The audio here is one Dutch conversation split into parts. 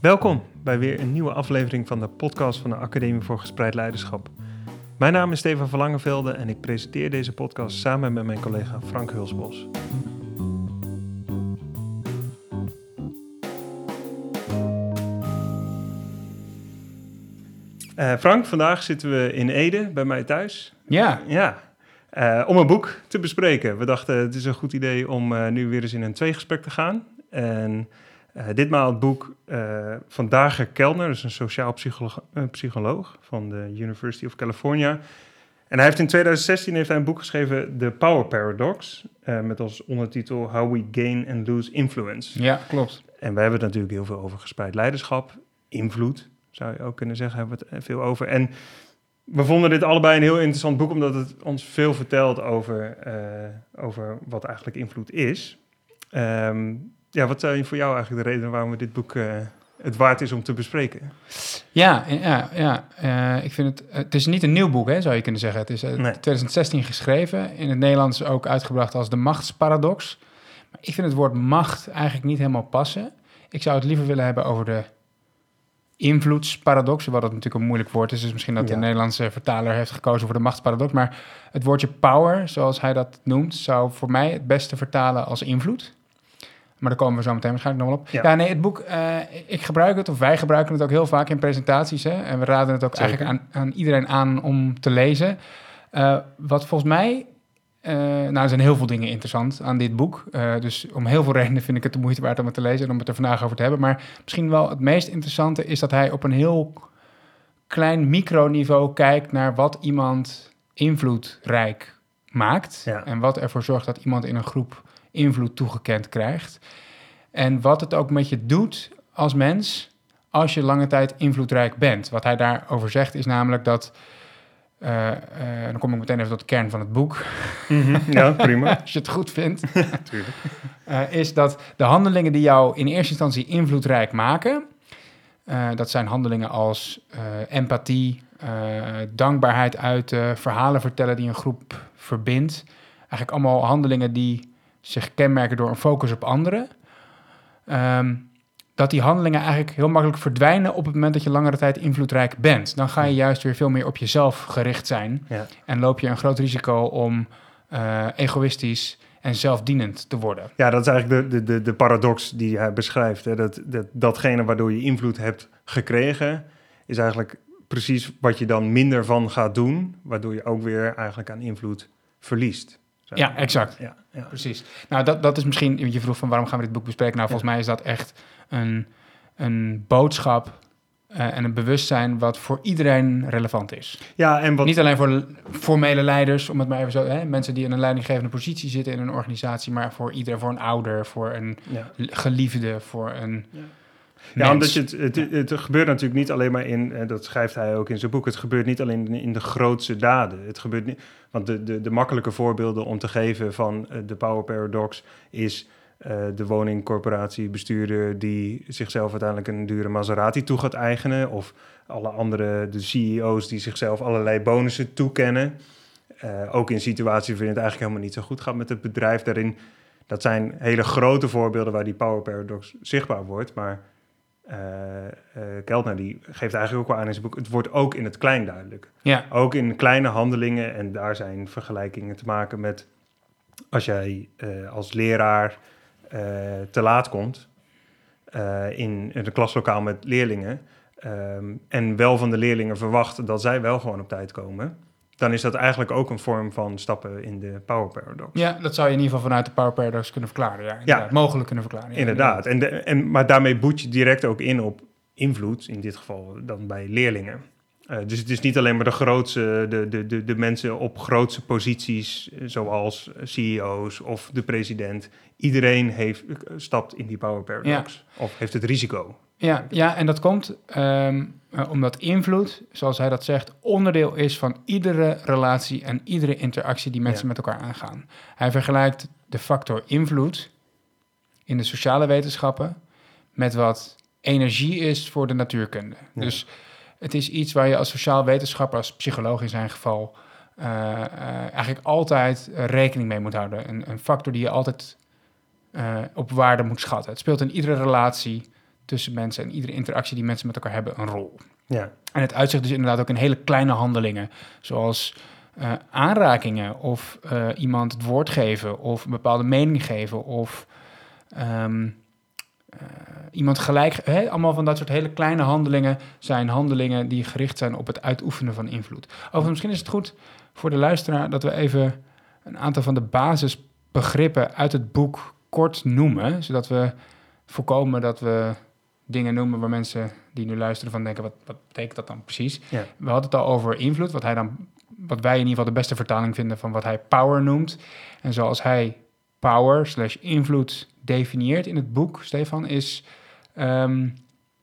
Welkom bij weer een nieuwe aflevering van de podcast van de Academie voor Gespreid Leiderschap. Mijn naam is Stefan van Langenvelde en ik presenteer deze podcast samen met mijn collega Frank Hulsbos. Uh, Frank, vandaag zitten we in Ede bij mij thuis. Ja. Ja, uh, om een boek te bespreken. We dachten het is een goed idee om uh, nu weer eens in een tweegesprek te gaan. En uh, ditmaal het boek uh, van Dager Kelner, dus een sociaal psycholoog, uh, psycholoog, van de University of California. En hij heeft in 2016 heeft hij een boek geschreven, The Power Paradox, met als ondertitel How We Gain and Lose Influence. Ja, klopt. En we hebben het natuurlijk heel veel over gespreid leiderschap, invloed, zou je ook kunnen zeggen, hebben we het veel over. En we vonden dit allebei een heel interessant boek, omdat het ons veel vertelt over, over wat eigenlijk invloed is. Um, ja, wat zijn voor jou eigenlijk de redenen waarom we dit boek uh, het waard is om te bespreken? Ja, ja, ja. Uh, ik vind het. Het is niet een nieuw boek, hè, zou je kunnen zeggen. Het is uh, nee. 2016 geschreven, in het Nederlands ook uitgebracht als de machtsparadox. Maar ik vind het woord macht eigenlijk niet helemaal passen. Ik zou het liever willen hebben over de invloedsparadox, wat het natuurlijk een moeilijk woord is. Dus misschien dat ja. de Nederlandse vertaler heeft gekozen voor de machtsparadox. Maar het woordje power, zoals hij dat noemt, zou voor mij het beste vertalen als invloed. Maar daar komen we zo meteen waarschijnlijk nog wel op. Ja, ja nee, het boek, uh, ik gebruik het, of wij gebruiken het ook heel vaak in presentaties. Hè, en we raden het ook Zeker. eigenlijk aan, aan, iedereen aan om te lezen. Uh, wat volgens mij, uh, nou, er zijn heel veel dingen interessant aan dit boek. dus om heel veel redenen vind ik het de moeite waard om het te lezen en om het er vandaag over te hebben. Maar misschien wel het meest interessante is dat hij op een heel klein microniveau kijkt naar wat iemand invloedrijk maakt. Ja. En wat ervoor zorgt dat iemand in een groep invloed toegekend krijgt. En wat het ook met je doet als mens als je lange tijd invloedrijk bent. Wat hij daarover zegt is namelijk dat... Uh, uh, dan kom ik meteen even tot de kern van het boek. Mm -hmm. Ja, prima. als je het goed vindt. uh, is dat de handelingen die jou in eerste instantie invloedrijk maken... dat zijn handelingen als empathie, dankbaarheid uiten... verhalen vertellen die een groep verbindt. Eigenlijk allemaal handelingen die zich kenmerken door een focus op anderen, um, dat die handelingen eigenlijk heel makkelijk verdwijnen op het moment dat je langere tijd invloedrijk bent. Dan ga je juist weer veel meer op jezelf gericht zijn ja. en loop je een groot risico om uh, egoïstisch en zelfdienend te worden. Ja, dat is eigenlijk de, de, de paradox die hij beschrijft. Hè? Dat, dat, datgene waardoor je invloed hebt gekregen, is eigenlijk precies wat je dan minder van gaat doen, waardoor je ook weer eigenlijk aan invloed verliest. Ja, exact. Ja, ja. Precies. Nou, dat, dat is misschien, je vroeg van waarom gaan we dit boek bespreken? Nou, volgens ja. mij is dat echt een, een boodschap uh, en een bewustzijn wat voor iedereen relevant is. Ja, en wat... Niet alleen voor formele leiders, om het maar even zo, hè, mensen die in een leidinggevende positie zitten in een organisatie, maar voor iedereen, voor een ouder, voor een ja. geliefde, voor een. Ja. Ja, omdat je het, het, het, het, gebeurt natuurlijk niet alleen maar in, en dat schrijft hij ook in zijn boek, het gebeurt niet alleen in, de grootste daden. Het gebeurt niet, want de, de, de makkelijke voorbeelden om te geven van uh, de Power Paradox is uh, de woningcorporatiebestuurder die zichzelf uiteindelijk een dure Maserati toe gaat eigenen, of alle andere, de CEO's die zichzelf allerlei bonussen toekennen. Uh, ook in situaties waarin het eigenlijk helemaal niet zo goed gaat met het bedrijf. Daarin, dat zijn hele grote voorbeelden waar die Power Paradox zichtbaar wordt, maar uh, uh, Keltner die geeft eigenlijk ook wel aan in zijn boek, het wordt ook in het klein duidelijk. Ja. Ook in kleine handelingen en daar zijn vergelijkingen te maken met als jij uh, als leraar te laat komt in, in een klaslokaal met leerlingen um, en wel van de leerlingen verwacht dat zij wel gewoon op tijd komen, dan is dat eigenlijk ook een vorm van stappen in de Power Paradox. Ja, dat zou je in ieder geval vanuit de Power Paradox kunnen verklaren. Ja, ja. mogelijk kunnen verklaren. Ja, inderdaad. En de, en, maar daarmee boet je direct ook in op invloed, in dit geval dan bij leerlingen. Uh, dus het is niet alleen maar de grootste, de, de, de, de mensen op grootste posities, zoals CEO's of de president. Iedereen heeft, stapt in die Power Paradox ja. of heeft het risico. Ja, ja en dat komt um, uh, omdat invloed, zoals hij dat zegt, onderdeel is van iedere relatie en iedere interactie die mensen ja. met elkaar aangaan. Hij vergelijkt de factor invloed in de sociale wetenschappen met wat energie is voor de natuurkunde. Ja. Dus het is iets waar je als sociaal wetenschapper, als psycholoog in zijn geval, uh, uh, eigenlijk altijd rekening mee moet houden. Een, een factor die je altijd op waarde moet schatten. Het speelt in iedere relatie tussen mensen en iedere interactie die mensen met elkaar hebben een rol. Ja. En het uitzicht dus inderdaad ook in hele kleine handelingen, zoals uh, aanrakingen of uh, iemand het woord geven of een bepaalde mening geven of um, uh, iemand gelijk. Hè, allemaal van dat soort hele kleine handelingen zijn handelingen die gericht zijn op het uitoefenen van invloed. Overigens, misschien is het goed voor de luisteraar dat we even een aantal van de basisbegrippen uit het boek kort noemen, zodat we voorkomen dat we dingen noemen waar mensen die nu luisteren van denken, wat, wat betekent dat dan precies? Ja. We hadden het al over invloed, wat, hij dan, wat wij in ieder geval de beste vertaling vinden van wat hij power noemt. En zoals hij power slash invloed definieert in het boek, Stefan, is, ehm,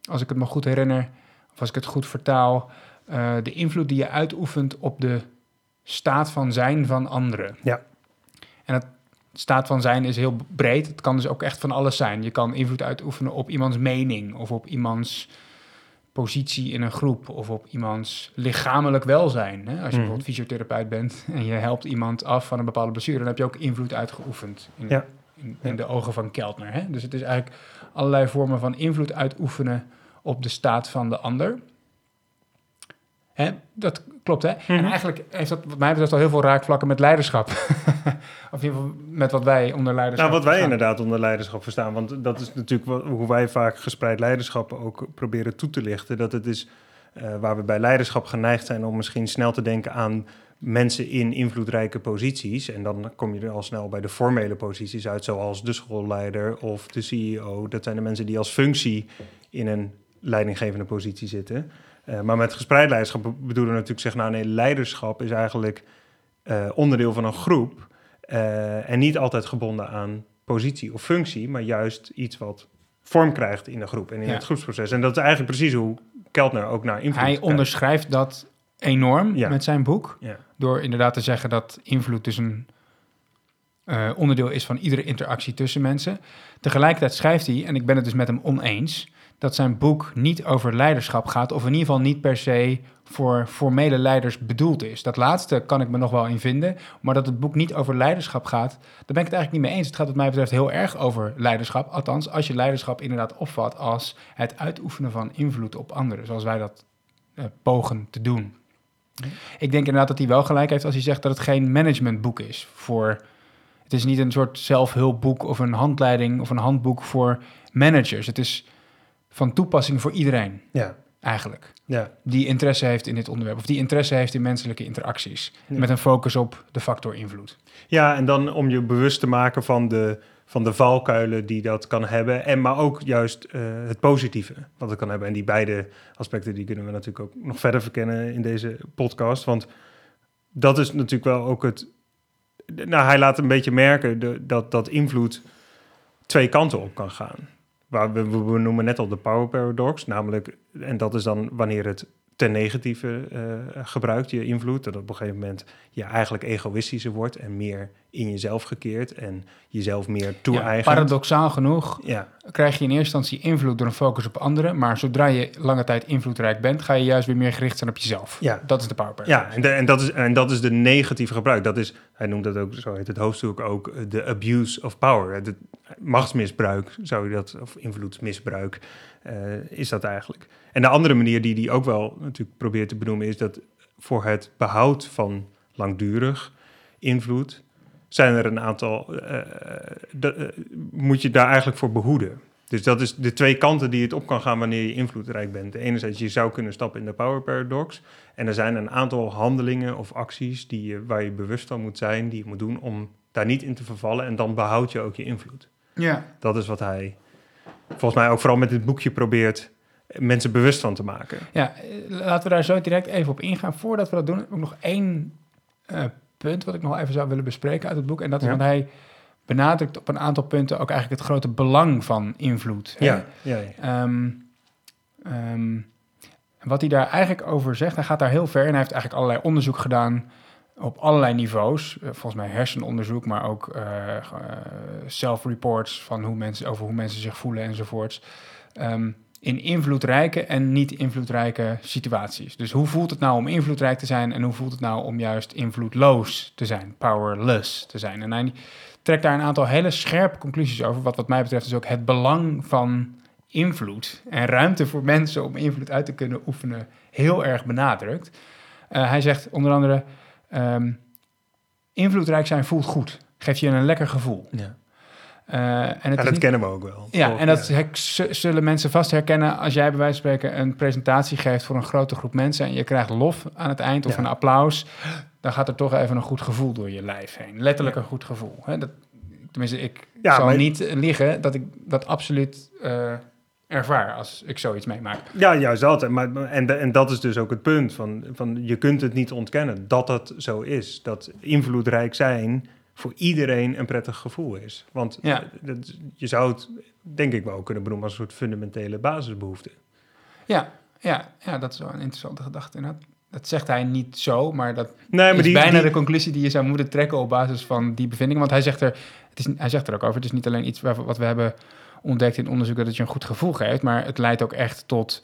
als ik het me goed herinner, of als ik het goed vertaal, uh, de invloed die je uitoefent op de staat van zijn van anderen. Ja. En het staat van zijn is heel breed. Het kan dus ook echt van alles zijn. Je kan invloed uitoefenen op iemands mening of op iemands positie in een groep of op iemands lichamelijk welzijn. Hè? Als je Mhm. bijvoorbeeld fysiotherapeut bent en je helpt iemand af van een bepaalde blessure, dan heb je ook invloed uitgeoefend in, Ja. in, in de ogen van Keltner. Hè? Dus het is eigenlijk allerlei vormen van invloed uitoefenen op de staat van de ander. Hè? Dat klopt, hè? En Mhm. eigenlijk heeft dat, wat mij betreft, al heel veel raakvlakken met leiderschap. of in ieder geval met wat wij onder leiderschap Nou, wat wij verstaan. inderdaad onder leiderschap verstaan. Want dat is natuurlijk wat- hoe wij vaak gespreid leiderschap ook proberen toe te lichten. Dat het is eh, waar we bij leiderschap geneigd zijn om misschien snel te denken aan mensen in invloedrijke posities. En dan kom je er al snel bij de formele posities uit, zoals de schoolleider of de CEO. Dat zijn de mensen die als functie in een leidinggevende positie zitten. Eh, maar met gespreid leiderschap be- bedoelen we natuurlijk zeggen, nou nee, leiderschap is eigenlijk eh, onderdeel van een groep. eh, en niet altijd gebonden aan positie of functie, maar juist iets wat vorm krijgt in de groep en in Ja. het groepsproces. En dat is eigenlijk precies hoe Keltner ook naar invloed Hij onderschrijft dat enorm Ja. met zijn boek. Ja. Door inderdaad te zeggen dat invloed dus een onderdeel is van iedere interactie tussen mensen. Tegelijkertijd schrijft hij, en ik ben het dus met hem oneens, dat zijn boek niet over leiderschap gaat, of in ieder geval niet per se voor formele leiders bedoeld is. Dat laatste kan ik me nog wel in vinden, maar dat het boek niet over leiderschap gaat, daar ben ik het eigenlijk niet mee eens. Het gaat wat mij betreft heel erg over leiderschap, althans als je leiderschap inderdaad opvat als het uitoefenen van invloed op anderen, zoals wij dat eh, pogen te doen. Ik denk inderdaad dat hij wel gelijk heeft als hij zegt dat het geen managementboek is voor. Het is niet een soort zelfhulpboek of een handleiding of een handboek voor managers. Het is van toepassing voor iedereen Ja, eigenlijk. ja, Die interesse heeft in dit onderwerp of die interesse heeft in menselijke interacties. Ja. Met een focus op de factor invloed. ja, en dan om je bewust te maken van de, van de valkuilen die dat kan hebben. En maar ook juist eh, het positieve wat het kan hebben. En die beide aspecten die kunnen we natuurlijk ook nog verder verkennen in deze podcast. Want dat is natuurlijk wel ook het. Nou, hij laat een beetje merken de, dat, dat invloed twee kanten op kan gaan. Waar we, we, noemen net al de power paradox, namelijk, en dat is dan wanneer het ten negatieve eh, gebruikt, je invloed, dat op een gegeven moment je eigenlijk egoïstischer wordt en meer in jezelf gekeerd en jezelf meer Ja, toe-eigent. paradoxaal genoeg Ja, krijg je in eerste instantie invloed door een focus op anderen. Maar zodra je lange tijd invloedrijk bent, ga je juist weer meer gericht zijn op jezelf. Ja. Dat is de power ja en, de- en, dat is, en dat is de negatieve gebruik. Dat is, hij noemt dat ook, zo heet het hoofdstuk ook, eh, de abuse of power. Het machtsmisbruik zou je dat, of invloedsmisbruik, eh, is dat eigenlijk. En de andere manier die hij ook wel natuurlijk probeert te benoemen, is dat voor het behoud van langdurig invloed zijn er een aantal, eh, de- eh, moet je daar eigenlijk voor behoeden. Dus dat is de twee kanten die het op kan gaan wanneer je invloedrijk bent. Enerzijds, je zou kunnen stappen in de power paradox. En er zijn een aantal handelingen of acties die je, waar je bewust van moet zijn, die je moet doen om daar niet in te vervallen. En dan behoud je ook je invloed. ja. Dat is wat hij volgens mij ook vooral met dit boekje probeert mensen bewust van te maken. Ja, eh, laten we daar zo direct even op ingaan. Voordat we dat doen, heb ik nog één eh, punt wat ik nog even zou willen bespreken uit het boek. En dat is, Ja. want hij benadrukt op een aantal punten ook eigenlijk het grote belang van invloed. hè. Ja, ja, ja. Ehm, ehm, wat hij daar eigenlijk over zegt, hij gaat daar heel ver en hij heeft eigenlijk allerlei onderzoek gedaan op allerlei niveaus. Eh, volgens mij hersenonderzoek, maar ook eh, self-reports van hoe mensen, over hoe mensen zich voelen enzovoorts. Ehm, in invloedrijke en niet invloedrijke situaties. Dus hoe voelt het nou om invloedrijk te zijn en hoe voelt het nou om juist invloedloos te zijn, powerless te zijn? En hij trekt daar een aantal hele scherpe conclusies over, wat wat mij betreft is ook het belang van invloed en ruimte voor mensen om invloed uit te kunnen oefenen heel erg benadrukt. Uh, hij zegt onder andere: um, invloedrijk zijn voelt goed, geeft je een lekker gevoel. Ja. Uh, en het dat kennen we ook wel. Ja, en dat zullen mensen vast herkennen als jij bij wijze van spreken een presentatie geeft voor een grote groep mensen en je krijgt lof aan het eind of een applaus, dan gaat er toch even een goed gevoel door je lijf heen. Letterlijk een goed gevoel. Hè? Dat, tenminste, ik zal maar... niet liegen dat ik dat absoluut uh, ervaar als ik zoiets meemaak. Ja, juist dat. Maar, en, en dat is dus ook het punt van, van je kunt het niet ontkennen dat dat zo is. Dat invloedrijk zijn voor iedereen een prettig gevoel is. Want ja. dat, je zou het denk ik wel kunnen benoemen als een soort fundamentele basisbehoefte. Ja, ja, ja dat is wel een interessante gedachte. Dat, dat zegt hij niet zo, maar dat nee, maar is die, bijna de conclusie die je zou moeten trekken op basis van die bevindingen. Want hij zegt er, het is, hij zegt er ook over, het is niet alleen iets wat we hebben ontdekt in onderzoek dat het je een goed gevoel geeft, maar het leidt ook echt tot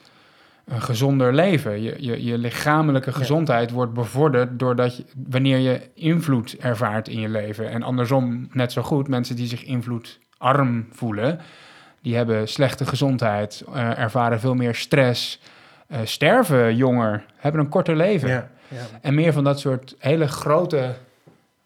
een gezonder leven. Je, je, je lichamelijke gezondheid wordt bevorderd doordat je, wanneer je invloed ervaart in je leven. En andersom net zo goed, mensen die zich invloedarm voelen, die hebben slechte gezondheid, uh, ervaren veel meer stress, uh, sterven jonger, hebben een korter leven. Ja, ja. En meer van dat soort hele grote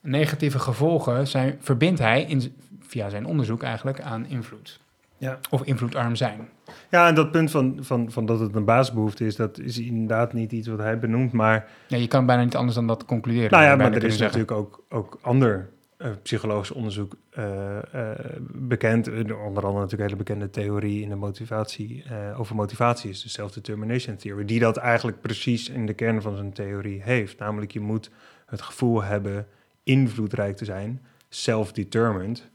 negatieve gevolgen zijn, verbindt hij in, via zijn onderzoek eigenlijk aan invloed. Ja. Of invloedarm zijn. Ja, en dat punt van, van, van dat het een basisbehoefte is, dat is inderdaad niet iets wat hij benoemt, maar... Ja, je kan bijna niet anders dan dat concluderen. Nou ja, maar er is natuurlijk ook, ook ander uh, psychologisch onderzoek uh, uh, bekend. Onder andere natuurlijk hele bekende theorie in de motivatie, over motivatie is de self-determination theory, die dat eigenlijk precies in de kern van zijn theorie heeft. Namelijk, je moet het gevoel hebben invloedrijk te zijn, self-determined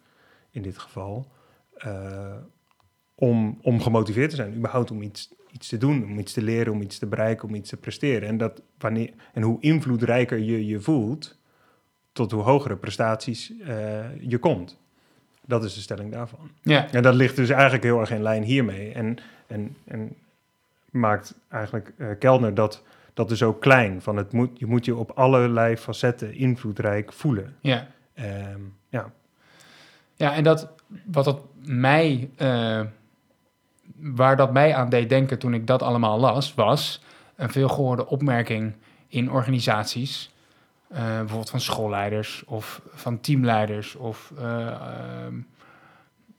in dit geval, om, om gemotiveerd te zijn, überhaupt om iets, iets te doen, om iets te leren, om iets te bereiken, om iets te presteren. En, dat wanneer, en hoe invloedrijker je je voelt, tot hoe hogere prestaties uh, je komt. Dat is de stelling daarvan. Ja. En dat ligt dus eigenlijk heel erg in lijn hiermee. En, en, en maakt eigenlijk uh, Kelner dat, dat is ook klein. Van het moet, je moet je op allerlei facetten invloedrijk voelen. Ja. Um, ja. Ja, en dat, wat dat mij uh, waar dat mij aan deed denken toen ik dat allemaal las, was een veelgehoorde opmerking in organisaties. Uh, bijvoorbeeld van schoolleiders of van teamleiders of uh,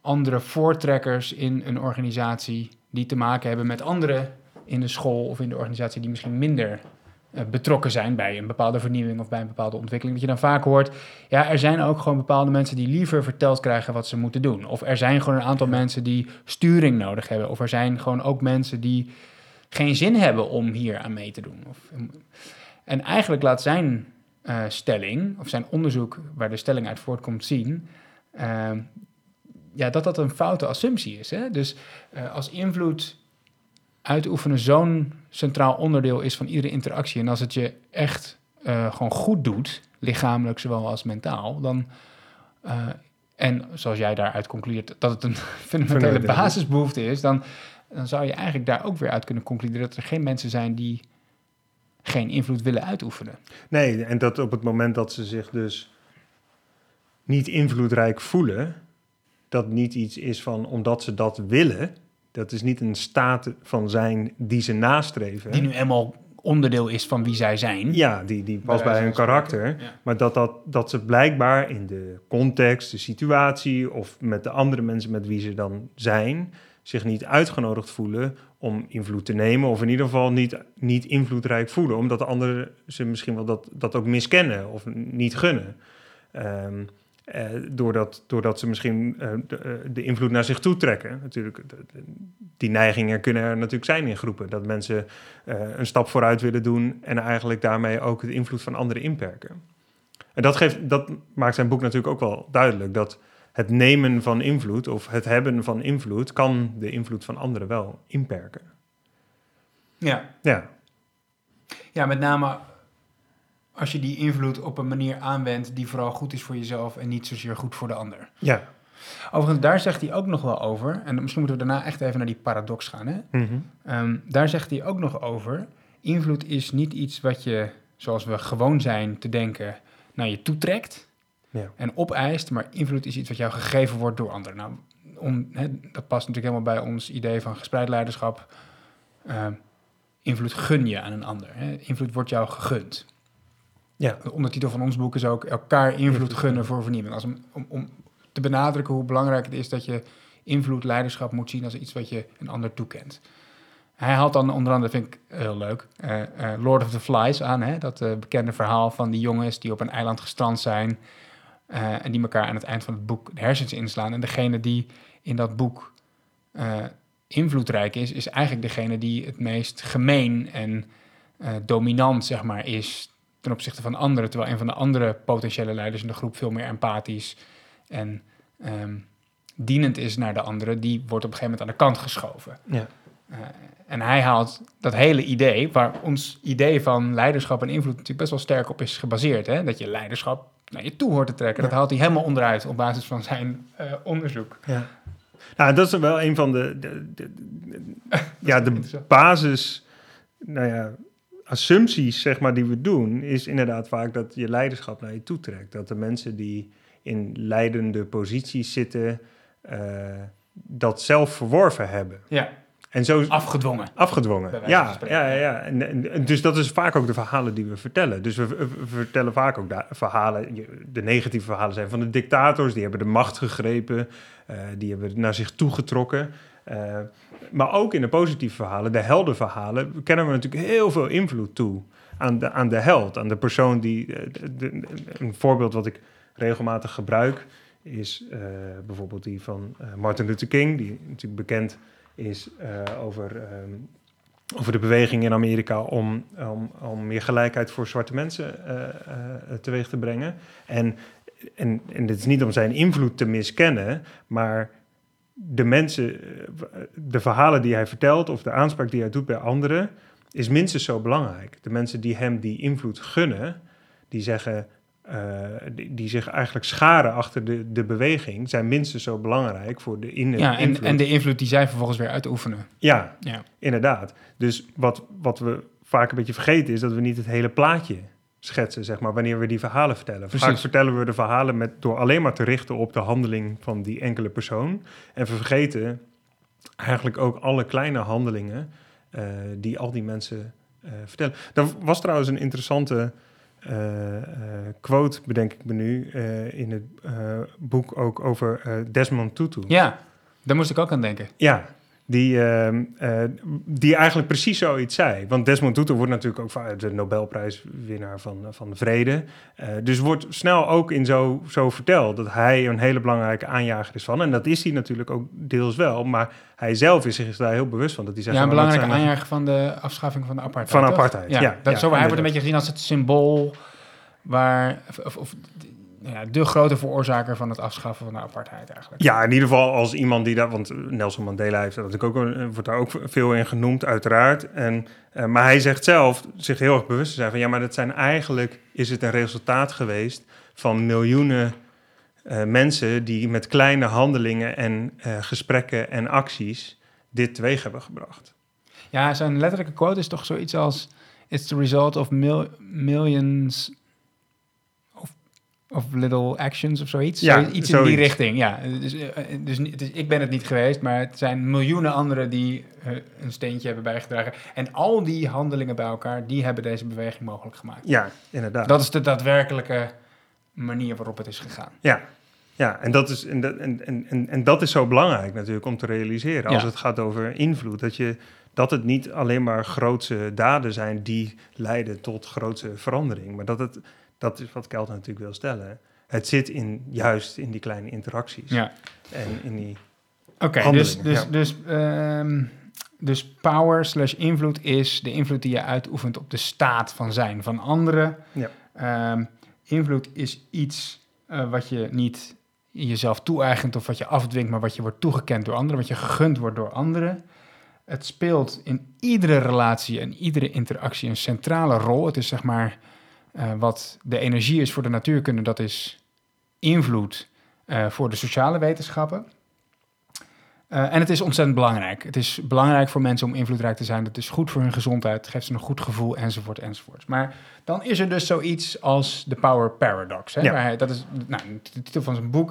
andere voortrekkers in een organisatie die te maken hebben met anderen in de school of in de organisatie die misschien minder betrokken zijn bij een bepaalde vernieuwing of bij een bepaalde ontwikkeling. Dat je dan vaak hoort, ja, er zijn ook gewoon bepaalde mensen die liever verteld krijgen wat ze moeten doen. Of er zijn gewoon een aantal mensen die sturing nodig hebben. Of er zijn gewoon ook mensen die geen zin hebben om hier aan mee te doen. Of, en eigenlijk laat zijn uh, stelling, of zijn onderzoek waar de stelling uit voortkomt, zien. Uh, ja, dat dat een foute assumptie is. Hè? Dus als invloed uitoefenen zo'n centraal onderdeel is van iedere interactie. En als het je echt uh, gewoon goed doet, lichamelijk zowel als mentaal, dan. Uh, en zoals jij daaruit concludeert dat het een fundamentele basisbehoefte is, dan, dan zou je eigenlijk daar ook weer uit kunnen concluderen dat er geen mensen zijn die geen invloed willen uitoefenen. Nee, en dat op het moment dat ze zich dus niet invloedrijk voelen, dat niet iets is van omdat ze dat willen, dat is niet een staat van zijn die ze nastreven. Die nu eenmaal onderdeel is van wie zij zijn. Ja, die, die past bij hun karakter. Maar dat, dat, dat ze blijkbaar in de context, de situatie of met de andere mensen met wie ze dan zijn, zich niet uitgenodigd voelen om invloed te nemen. Of in ieder geval niet, niet invloedrijk voelen. Omdat de anderen ze misschien wel dat, dat ook miskennen of niet gunnen. Um, uh, doordat, doordat ze misschien uh, de, uh, de, invloed naar zich toe trekken. Natuurlijk, de, de, die neigingen kunnen er natuurlijk zijn in groepen. Dat mensen een stap vooruit willen doen en eigenlijk daarmee ook de invloed van anderen inperken. En dat, geeft, dat maakt zijn boek natuurlijk ook wel duidelijk. Dat het nemen van invloed of het hebben van invloed kan de invloed van anderen wel inperken. Ja. Ja, ja met name als je die invloed op een manier aanwendt die vooral goed is voor jezelf en niet zozeer goed voor de ander. Ja. Overigens, daar zegt hij ook nog wel over, en misschien moeten we daarna echt even naar die paradox gaan. Hè? Mhm. Ehm, daar zegt hij ook nog over, invloed is niet iets wat je, zoals we gewoon zijn te denken, naar je toetrekt ja. en opeist, maar invloed is iets wat jou gegeven wordt door anderen. Nou, om, hè, dat past natuurlijk helemaal bij ons idee van gespreid leiderschap. Uh, invloed gun je aan een ander. Hè? Invloed wordt jou gegund. Ja. De ondertitel van ons boek is ook elkaar invloed gunnen voor vernieuwing. Als om, om, om te benadrukken hoe belangrijk het is dat je invloed, leiderschap moet zien als iets wat je een ander toekent. Hij haalt dan onder andere, vind ik heel leuk, uh, uh, Lord of the Flies aan. Hè? Dat uh, bekende verhaal van die jongens die op een eiland gestrand zijn. en die elkaar aan het eind van het boek de hersens inslaan. En degene die in dat boek invloedrijk is, is eigenlijk degene die het meest gemeen en dominant zeg maar, is ten opzichte van anderen. Terwijl een van de andere potentiële leiders in de groep veel meer empathisch en um, dienend is naar de anderen, die wordt op een gegeven moment aan de kant geschoven. Ja. Uh, en hij haalt dat hele idee, waar ons idee van leiderschap en invloed natuurlijk best wel sterk op is gebaseerd. Hè? Dat je leiderschap naar je toe hoort te trekken. Dat haalt hij helemaal onderuit op basis van zijn uh, onderzoek. Ja. Nou, dat is wel een van de, de, de, de ja, de basis, nou ja, assumpties zeg maar, die we doen, is inderdaad vaak dat je leiderschap naar je toe trekt. Dat de mensen die in leidende posities zitten, uh, dat zelf verworven hebben. Ja. En zo, afgedwongen. Afgedwongen, ja. ja, ja, en, en, dus dat is vaak ook de verhalen die we vertellen. Dus we, we vertellen vaak ook verhalen, de negatieve verhalen zijn van de dictators. Die hebben de macht gegrepen, uh, die hebben naar zich toegetrokken. Uh, maar ook in de positieve verhalen, de heldenverhalen, kennen we natuurlijk heel veel invloed toe aan de, aan de held, aan de persoon die. De, een voorbeeld wat ik regelmatig gebruik is uh, bijvoorbeeld die van uh, Martin Luther King, die natuurlijk bekend is over, um, over de beweging in Amerika om, om, om meer gelijkheid voor zwarte mensen teweeg te brengen. En, en, en dit is niet om zijn invloed te miskennen, maar de mensen, de verhalen die hij vertelt of de aanspraak die hij doet bij anderen, is minstens zo belangrijk. De mensen die hem die invloed gunnen, die zeggen: uh, die, die, zich eigenlijk scharen achter de, de beweging, zijn minstens zo belangrijk voor de in ja, en, en de invloed die zij vervolgens weer uitoefenen. Ja, ja. inderdaad. Dus wat, wat we vaak een beetje vergeten is dat we niet het hele plaatje schetsen, zeg maar, wanneer we die verhalen vertellen. Precies. Vaak vertellen we de verhalen met, door alleen maar te richten op de handeling van die enkele persoon. En we vergeten eigenlijk ook alle kleine handelingen uh, die al die mensen uh, vertellen. Er was trouwens een interessante uh, quote, bedenk ik me nu, in het boek ook over Desmond Tutu. Ja, daar moest ik ook aan denken. Ja, die, ehm, die eigenlijk precies zoiets zei. Want Desmond Tutu wordt natuurlijk ook de Nobelprijswinnaar van, van de Vrede. dus wordt snel ook in zo, zo verteld dat hij een hele belangrijke aanjager is van. En dat is hij natuurlijk ook deels wel, maar hij zelf is zich daar heel bewust van. Dat hij zegt, ja, een belangrijke aanjager van de afschaffing van de apartheid. Van apartheid, ja. ja, dat, zo, hij wordt een beetje gezien als het symbool waar... Of, of, ja, de grote veroorzaker van het afschaffen van de apartheid eigenlijk. Ja, in ieder geval als iemand die dat... Want Nelson Mandela heeft dat natuurlijk ook, wordt daar ook veel in genoemd, uiteraard. En, uh, maar hij zegt zelf zich heel erg bewust te zijn van... ja, maar dat zijn eigenlijk... is het een resultaat geweest van miljoenen uh, mensen die met kleine handelingen en uh, gesprekken en acties dit teweeg hebben gebracht. Ja, zijn letterlijke quote is toch zoiets als: It's the result of mil millions of little actions of zoiets. Ja, iets zoiets. in die richting. Ja, dus, dus, dus, ik ben het niet geweest, maar het zijn miljoenen anderen die uh, een steentje hebben bijgedragen. En al die handelingen bij elkaar, die hebben deze beweging mogelijk gemaakt. Ja, inderdaad. Dat is de daadwerkelijke manier waarop het is gegaan. Ja, ja, en dat, is, en, dat, en, en, en dat is zo belangrijk natuurlijk om te realiseren als het gaat over invloed. Dat, je, dat het niet alleen maar grootse daden zijn die leiden tot grootse verandering. Maar dat, het, dat is wat Kelten natuurlijk wil stellen. Het zit in, juist in die kleine interacties. Ja. En in die Oké, dus, dus, ja. dus, um, dus power slash invloed is de invloed die je uitoefent op de staat van zijn van anderen. Ja. Um, invloed is iets uh, wat je niet jezelf toe-eigent of wat je afdwingt, maar wat je wordt toegekend door anderen, wat je gegund wordt door anderen. Het speelt in iedere relatie en iedere interactie een centrale rol. Het is zeg maar uh, wat de energie is voor de natuurkunde, dat is invloed uh, voor de sociale wetenschappen. Uh, en het is ontzettend belangrijk. Het is belangrijk voor mensen om invloedrijk te zijn. Het is goed voor hun gezondheid, het geeft ze een goed gevoel, enzovoort, enzovoort. Maar dan is er dus zoiets als de Power Paradox. Hè? Ja. Hij, dat is nou, de titel van zijn boek.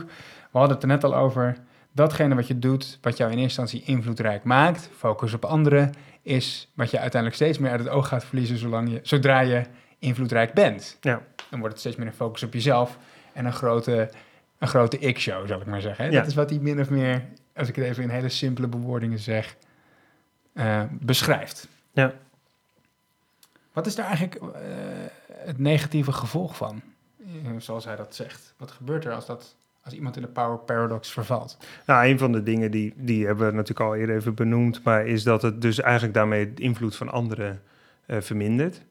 We hadden het er net al over. datgene wat je doet, wat jou in eerste instantie invloedrijk maakt, focus op anderen, is wat je uiteindelijk steeds meer uit het oog gaat verliezen zolang je, zodra je invloedrijk bent. Ja. Dan wordt het steeds meer een focus op jezelf en een grote, een grote ik-show, zal ik maar zeggen. Hè? Ja. Dat is wat hij min of meer, als ik het even in hele simpele bewoordingen zeg, eh, beschrijft. Ja. Wat is daar eigenlijk eh, het negatieve gevolg van, eh, zoals hij dat zegt? Wat gebeurt er als, dat, als iemand in de power paradox vervalt? Nou, een van de dingen die, die hebben we natuurlijk al eerder even benoemd, maar is dat het dus eigenlijk daarmee de invloed van anderen vermindert.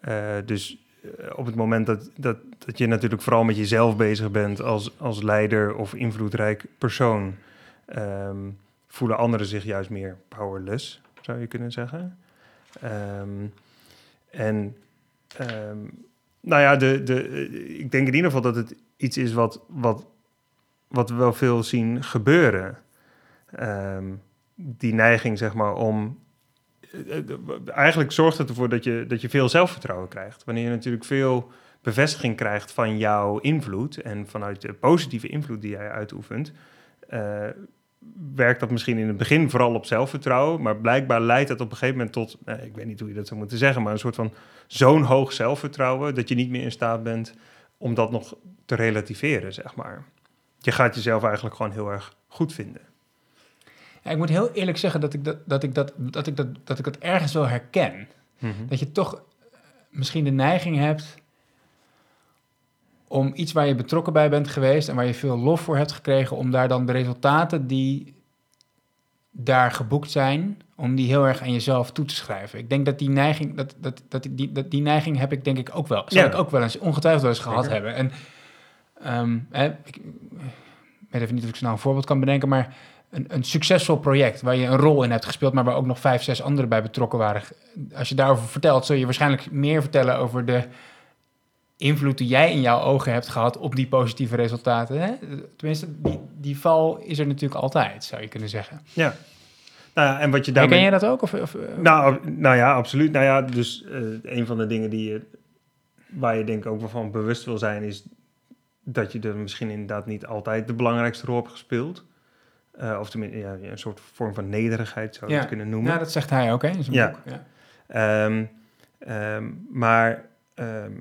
Eh, dus eh, op het moment dat, dat, dat je natuurlijk vooral met jezelf bezig bent als, als leider of invloedrijk persoon, ehm, voelen anderen zich juist meer powerless, zou je kunnen zeggen. Ehm, en ehm, nou ja, de, de, eh, ik denk in ieder geval dat het iets is wat, wat, wat we wel veel zien gebeuren. Die neiging, zeg maar, om. Eigenlijk zorgt het ervoor dat je, dat je veel zelfvertrouwen krijgt. Wanneer je natuurlijk veel bevestiging krijgt van jouw invloed en vanuit de positieve invloed die jij uitoefent, eh, werkt dat misschien in het begin vooral op zelfvertrouwen, maar blijkbaar leidt dat op een gegeven moment tot, eh, ik weet niet hoe je dat zou moeten zeggen, maar een soort van zo'n hoog zelfvertrouwen dat je niet meer in staat bent om dat nog te relativeren, zeg maar. Je gaat jezelf eigenlijk gewoon heel erg goed vinden. Ja, ik moet heel eerlijk zeggen dat ik dat, dat, ik dat, dat, ik dat, dat ik het ergens wel herken. Dat je toch eh, misschien de neiging hebt om iets waar je betrokken bij bent geweest en waar je veel lof voor hebt gekregen, om daar dan de resultaten die daar geboekt zijn, om die heel erg aan jezelf toe te schrijven. Ik denk dat die neiging, dat, dat, dat, die, dat, die neiging heb ik denk ik ook wel. Zal Ja. ik ook wel eens, ongetwijfeld wel eens gehad Zeker. hebben. En ehm, hè, ik, ik weet even niet of ik snel een voorbeeld kan bedenken, maar een, een succesvol project waar je een rol in hebt gespeeld, maar waar ook nog vijf, zes anderen bij betrokken waren. Als je daarover vertelt, zul je waarschijnlijk meer vertellen over de invloed die jij in jouw ogen hebt gehad op die positieve resultaten. Hè? Tenminste, die, die val is er natuurlijk altijd, zou je kunnen zeggen. Ja. Nou ja, en wat je daarmee... jij dat ook? Of, of, eh, Nou, nou ja, absoluut. Nou ja, dus eh, een van de dingen die je, waar je denk ik ook wel van bewust wil zijn, is dat je er misschien inderdaad niet altijd de belangrijkste rol hebt gespeeld. Eh, of tenminste, ja, een soort vorm van nederigheid zou je Ja. het kunnen noemen. ja, dat zegt hij ook hè, in zijn Ja. boek. Ja. Ehm, ehm, maar ehm,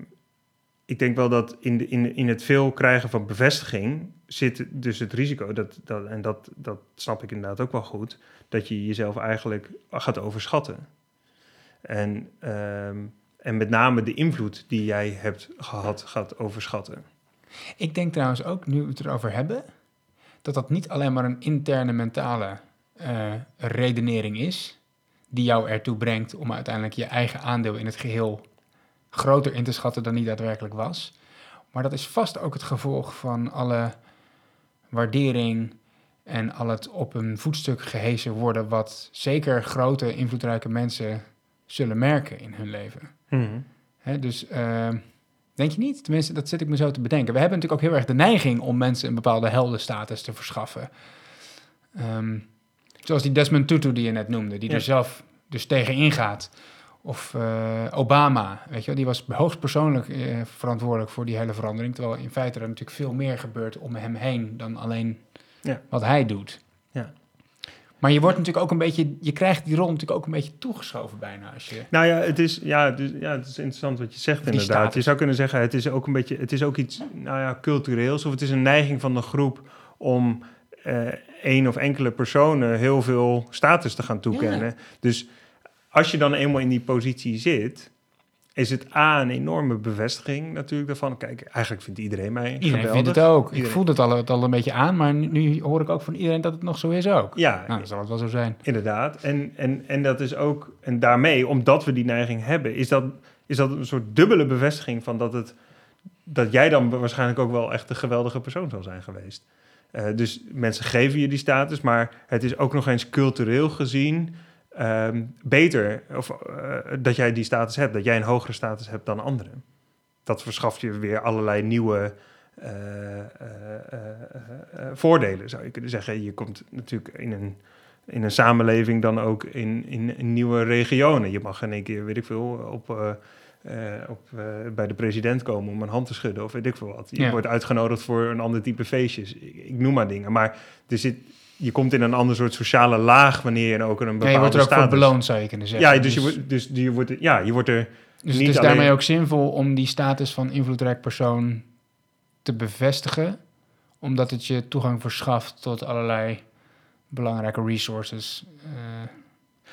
ik denk wel dat in, de, in, in het veel krijgen van bevestiging zit dus het risico, dat, dat, en dat, dat snap ik inderdaad ook wel goed, dat je jezelf eigenlijk gaat overschatten. En, en met name de invloed die jij hebt gehad, gaat overschatten. Ik denk trouwens ook, nu we het erover hebben, dat dat niet alleen maar een interne mentale eh, redenering is, die jou ertoe brengt om uiteindelijk je eigen aandeel in het geheel groter in te schatten dan die daadwerkelijk was. Maar dat is vast ook het gevolg van alle waardering en al het op een voetstuk gehezen worden, wat zeker grote, invloedrijke mensen zullen merken in hun leven. Hè, dus eh, denk je niet? Tenminste, dat zit ik me zo te bedenken. We hebben natuurlijk ook heel erg de neiging om mensen een bepaalde heldenstatus te verschaffen. Ehm, zoals die Desmond Tutu die je net noemde, die Ja. er zelf dus tegen ingaat. Of eh, Obama, weet je wel, die was hoogstpersoonlijk eh, verantwoordelijk voor die hele verandering. Terwijl in feite er natuurlijk veel meer gebeurt om hem heen dan alleen Ja. wat hij doet. Ja. Maar je wordt natuurlijk ook een beetje, je krijgt die rol natuurlijk ook een beetje toegeschoven bijna als je. Nou ja, het is, ja, ja, het is interessant wat je zegt Die inderdaad. status. Je zou kunnen zeggen, het is ook een beetje, het is ook iets, nou ja, cultureels. Of het is een neiging van de groep om eh één of enkele personen heel veel status te gaan toekennen. Dus als je dan eenmaal in die positie zit, is het A, een enorme bevestiging natuurlijk daarvan. Kijk, eigenlijk vindt iedereen mij Iedereen geweldig. vindt het ook. Ik voelde het al, het al een beetje aan, maar nu, nu hoor ik ook van iedereen dat het nog zo is ook. Ja, Nou, dan zal het wel zo zijn. Inderdaad. En, en, en dat is ook, en daarmee, omdat we die neiging hebben, is dat, is dat een soort dubbele bevestiging van dat het dat jij dan waarschijnlijk ook wel echt een geweldige persoon zal zijn geweest. Eh, dus mensen geven je die status, maar het is ook nog eens cultureel gezien ehm, beter of, eh, dat jij die status hebt, dat jij een hogere status hebt dan anderen. Dat verschaft je weer allerlei nieuwe eh, eh, voordelen, zou je kunnen zeggen. Je komt natuurlijk in een, in een samenleving dan ook in, in, in nieuwe regionen. Je mag in één keer, weet ik veel, op, op, bij de president komen om een hand te schudden of weet ik veel wat. Je wordt uitgenodigd voor een ander type feestjes. Ik, ik, noem maar dingen. Maar er zit, je komt in een ander soort sociale laag wanneer je ook een bepaalde ja, je wordt er ook voor beloond, zou je kunnen zeggen. Ja, dus, Je, dus- wordt, dus je wordt, ja, je wordt er Dus het is daarmee ook zinvol om die status van invloedrijk persoon te bevestigen, omdat het je toegang verschaft tot allerlei belangrijke resources. Uh,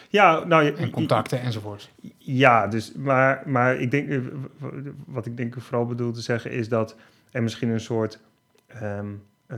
ja, nou, en contacten enzovoort. Ja, dus, maar, maar ik denk, eh, wat ik denk vooral bedoel te zeggen is dat er misschien een soort um, uh,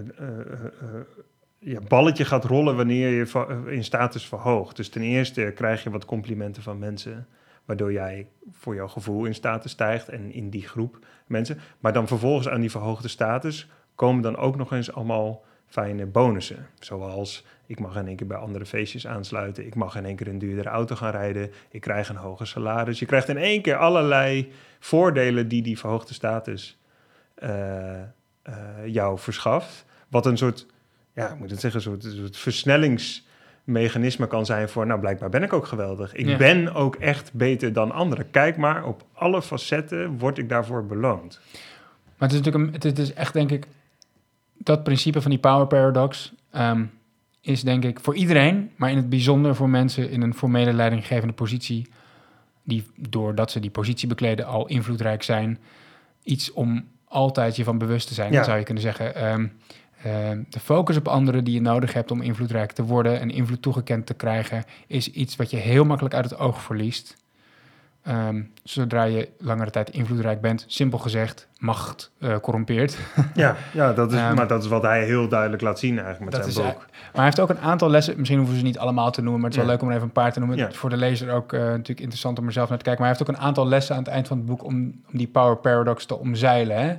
ja, balletje gaat rollen wanneer je in status verhoogt. Dus ten eerste krijg je wat complimenten van mensen, waardoor jij voor jouw gevoel in status stijgt en in die groep mensen. Maar dan vervolgens aan die verhoogde status komen dan ook nog eens allemaal fijne bonussen. Zoals ik mag in één keer bij andere feestjes aansluiten. Ik mag in één keer een duurdere auto gaan rijden. Ik krijg een hoger salaris. Je krijgt in één keer allerlei voordelen die die verhoogde status uh, uh, jou verschaft. Wat een soort, ja, ik moet het zeggen, een soort, versnellingsmechanisme kan zijn voor, nou blijkbaar ben ik ook geweldig. Ik ben ook echt beter dan anderen. Kijk maar, op alle facetten word ik daarvoor beloond. Maar het is natuurlijk een, het is echt denk ik dat principe van die power paradox ehm, is denk ik voor iedereen, maar in het bijzonder voor mensen in een formele leidinggevende positie, die doordat ze die positie bekleden al invloedrijk zijn, iets om altijd je van bewust te zijn. Dan zou je kunnen zeggen, um, de focus op anderen die je nodig hebt om invloedrijk te worden en invloed toegekend te krijgen, is iets wat je heel makkelijk uit het oog verliest. Ehm, zodra je langere tijd invloedrijk bent, simpel gezegd, macht uh, corrompeert. ja, ja dat is, um, maar dat is wat hij heel duidelijk laat zien eigenlijk met zijn boek. Maar hij heeft ook een aantal lessen, misschien hoeven ze niet allemaal te noemen, maar het is wel leuk om er even een paar te noemen. Voor de lezer ook uh, natuurlijk interessant om er zelf naar te kijken. Maar hij heeft ook een aantal lessen aan het eind van het boek om, om die power paradox te omzeilen. Hè?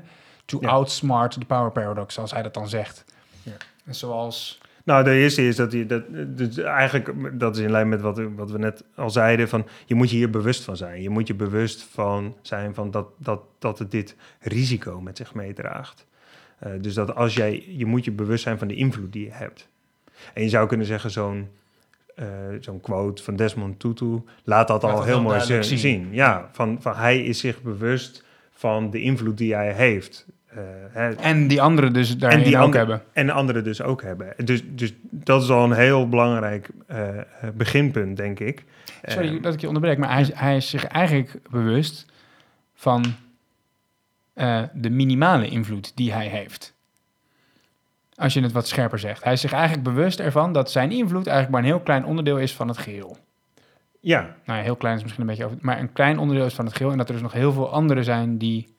To outsmart the power paradox, zoals hij dat dan zegt. En zoals nou, de eerste is dat je dat, dus eigenlijk dat is in lijn met wat, wat we net al zeiden: van je moet je hier bewust van zijn. Je moet je bewust van zijn van dat, dat, dat het dit risico met zich meedraagt. Uh, dus dat als jij, je moet je bewust zijn van de invloed die je hebt. En je zou kunnen zeggen, zo'n uh, zo'n quote van Desmond Tutu laat dat al heel mooi zien. zien. Ja, van, van hij is zich bewust van de invloed die hij heeft. Uh, en die anderen dus daarin die ook hebben. En de anderen dus ook hebben. Dus, dus dat is al een heel belangrijk uh, beginpunt, denk ik. Sorry dat ik je onderbreek, maar hij, hij is zich eigenlijk bewust van de minimale invloed die hij heeft. Als je het wat scherper zegt. Hij is zich eigenlijk bewust ervan dat zijn invloed eigenlijk maar een heel klein onderdeel is van het geheel. Ja. Nou ja, heel klein is misschien een beetje over, maar een klein onderdeel is van het geheel. En dat er dus nog heel veel anderen zijn die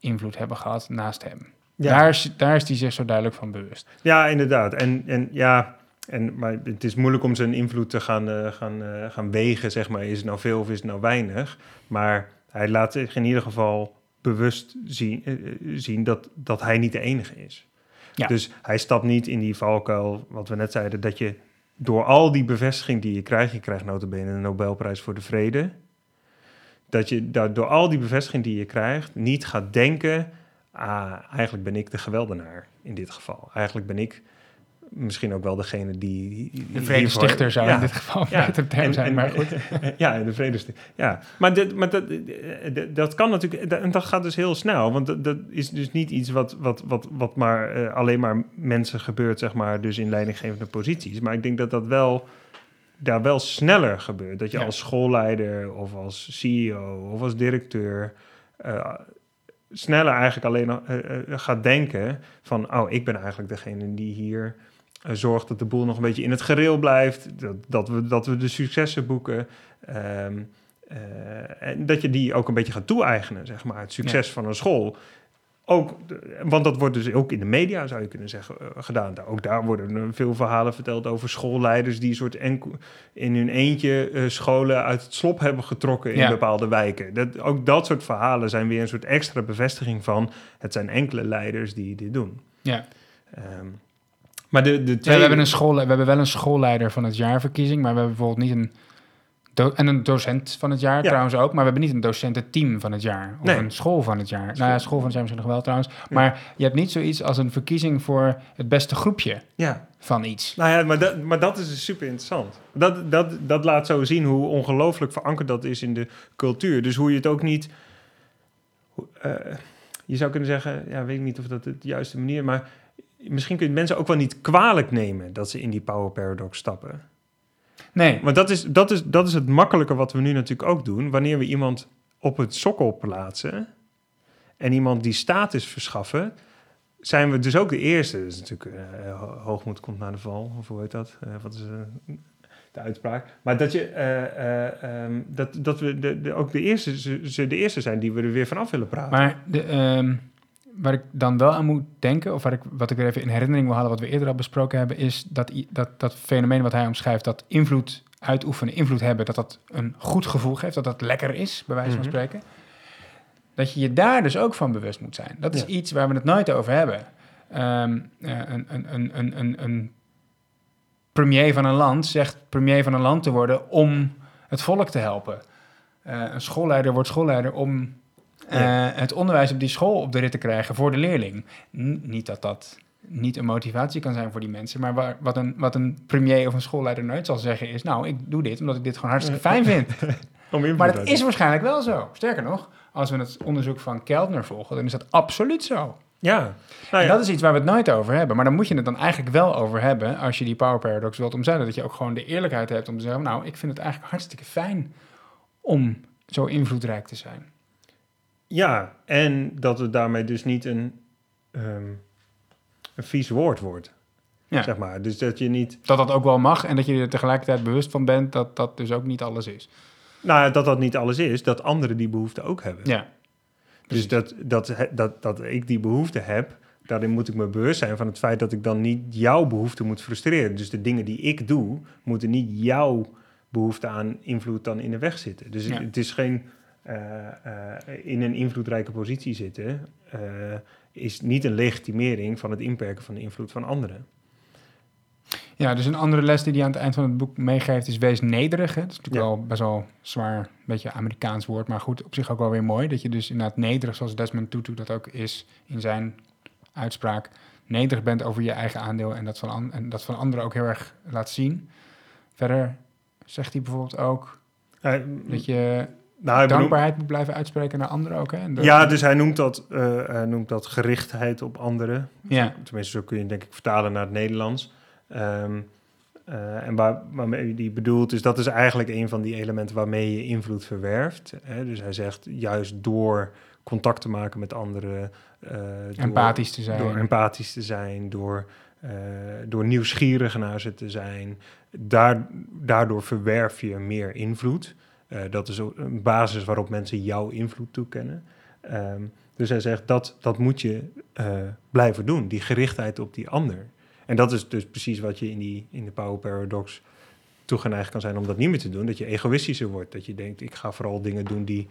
invloed hebben gehad naast hem. Ja. Daar, is, daar is hij zich zo duidelijk van bewust. Ja, inderdaad. En, en ja, en, maar het is moeilijk om zijn invloed te gaan, uh, gaan, uh, gaan wegen, zeg maar. Is het nou veel of is het nou weinig? Maar hij laat zich in ieder geval bewust zien, uh, zien dat, dat hij niet de enige is. Ja. Dus hij stapt niet in die valkuil, wat we net zeiden, dat je door al die bevestiging die je krijgt, je krijgt notabene een Nobelprijs voor de vrede, dat je door al die bevestiging die je krijgt niet gaat denken, ah, eigenlijk ben ik de geweldenaar in dit geval. Eigenlijk ben ik misschien ook wel degene die... de vredestichter zou in dit geval ja, beter term zijn, maar goed. ja, de vredestichter. Ja, maar, dit, maar dat, dat kan natuurlijk... En dat gaat dus heel snel, want dat, dat is dus niet iets wat, wat, wat, wat maar uh, alleen maar mensen gebeurt, zeg maar, dus in leidinggevende posities. Maar ik denk dat dat wel daar wel sneller gebeurt. Dat je als schoolleider of als CEO of als directeur uh, sneller eigenlijk alleen nog uh, gaat denken van, oh, ik ben eigenlijk degene die hier zorgt dat de boel nog een beetje in het gereel blijft, dat, dat we, dat we de successen boeken. Um, en dat je die ook een beetje gaat toe-eigenen, zeg maar. Het succes van een school ook, want dat wordt dus ook in de media, zou je kunnen zeggen, uh, gedaan. Ook daar worden veel verhalen verteld over schoolleiders die een soort in hun eentje uh, scholen uit het slop hebben getrokken in bepaalde wijken. Dat, ook dat soort verhalen zijn weer een soort extra bevestiging van het zijn enkele leiders die dit doen. Ja. Um, maar de, de twee... we, hebben een school, we hebben wel een schoolleider van het jaarverkiezing, maar we hebben bijvoorbeeld niet een en een docent van het jaar trouwens ook. Maar we hebben niet een docententeam van het jaar. Of Nee. een school van het jaar. Nou ja, school van het jaar misschien nog wel trouwens. Maar je hebt niet zoiets als een verkiezing voor het beste groepje Ja, van iets. nou ja, maar dat, maar dat is dus super interessant. Dat, dat, dat laat zo zien hoe ongelooflijk verankerd dat is in de cultuur. Dus hoe je het ook niet... eh, je zou kunnen zeggen, ja, weet ik niet of dat de juiste manier is, maar misschien kun je mensen ook wel niet kwalijk nemen dat ze in die power paradox stappen. Nee, Want dat is, dat, is, dat is het makkelijke wat we nu natuurlijk ook doen. Wanneer we iemand op het sokkel plaatsen en iemand die status verschaffen, zijn we dus ook de eerste. Dat is natuurlijk eh, ho- hoogmoed komt naar de val, of hoe heet dat? Eh, wat is eh, de uitspraak? Maar dat, je, eh, eh, ehm, dat, dat we de, de, ook de eerste, ze, ze de eerste zijn die we er weer vanaf willen praten. maar de, ehm, waar ik dan wel aan moet denken... of waar ik, wat ik weer even in herinnering wil halen... wat we eerder al besproken hebben... is dat, dat, dat fenomeen wat hij omschrijft... dat invloed uitoefenen, invloed hebben... dat dat een goed gevoel geeft, dat dat lekker is, bij wijze van Mhm. spreken. Dat je je daar dus ook van bewust moet zijn. Dat is Ja. iets waar we het nooit over hebben. Ehm, eh, een, een, een, een, premier van een land zegt premier van een land te worden om het volk te helpen. Eh, een schoolleider wordt schoolleider om Ja. het onderwijs op die school op de rit te krijgen voor de leerling. N- niet dat dat niet een motivatie kan zijn voor die mensen, maar waar, wat, een, wat een premier of een schoolleider nooit zal zeggen is, nou, ik doe dit omdat ik dit gewoon hartstikke fijn vind. Om Maar dat is waarschijnlijk wel zo. Sterker nog, als we het onderzoek van Keltner volgen, dan is dat absoluut zo. Ja, nou En ja. dat is iets waar we het nooit over hebben. Maar dan moet je het dan eigenlijk wel over hebben als je die power paradox wilt omzeilen. Dat je ook gewoon de eerlijkheid hebt om te zeggen, nou, ik vind het eigenlijk hartstikke fijn om zo invloedrijk te zijn. Ja, en dat het daarmee dus niet een, ehm, een vies woord wordt. Ja. Zeg maar. Dus dat je niet. Dat dat ook wel mag en dat je er tegelijkertijd bewust van bent dat dat dus ook niet alles is. Nou, dat dat niet alles is, dat anderen die behoefte ook hebben. Ja, dus dat, dat, dat, dat ik die behoefte heb, daarin moet ik me bewust zijn van het feit dat ik dan niet jouw behoefte moet frustreren. Dus de dingen die ik doe, moeten niet jouw behoefte aan invloed dan in de weg zitten. Dus Ja. het is geen in een invloedrijke positie zitten, eh, is niet een legitimering van het inperken van de invloed van anderen. Ja, dus een andere les die hij aan het eind van het boek meegeeft is wees nederig. Hè? Dat is natuurlijk Ja. wel best wel zwaar, een beetje Amerikaans woord, maar goed, op zich ook wel weer mooi. Dat je dus inderdaad nederig, zoals Desmond Tutu dat ook is in zijn uitspraak, nederig bent over je eigen aandeel en dat van, an- en dat van anderen ook heel erg laat zien. Verder zegt hij bijvoorbeeld ook Eh, dat je nou, dankbaarheid moet blijven uitspreken naar anderen ook. Hè? Ja, dus hij noemt, dat, eh, hij noemt dat gerichtheid op anderen. ja. Tenminste, zo kun je denk ik vertalen naar het Nederlands. Ehm, eh, en waar, waarmee die bedoelt, is dat is eigenlijk een van die elementen waarmee je invloed verwerft. Hè? Dus hij zegt juist door contact te maken met anderen, eh, door, empathisch te zijn. door empathisch te zijn, door, door nieuwsgierig naar ze te zijn. Daar, daardoor verwerf je meer invloed. Eh, dat is een basis waarop mensen jouw invloed toekennen. Ehm, dus hij zegt dat, dat moet je eh, blijven doen, die gerichtheid op die ander. En dat is dus precies wat je in, die, in de power paradox toegeneigd kan zijn om dat niet meer te doen. Dat je egoïstischer wordt. Dat je denkt, ik ga vooral dingen doen die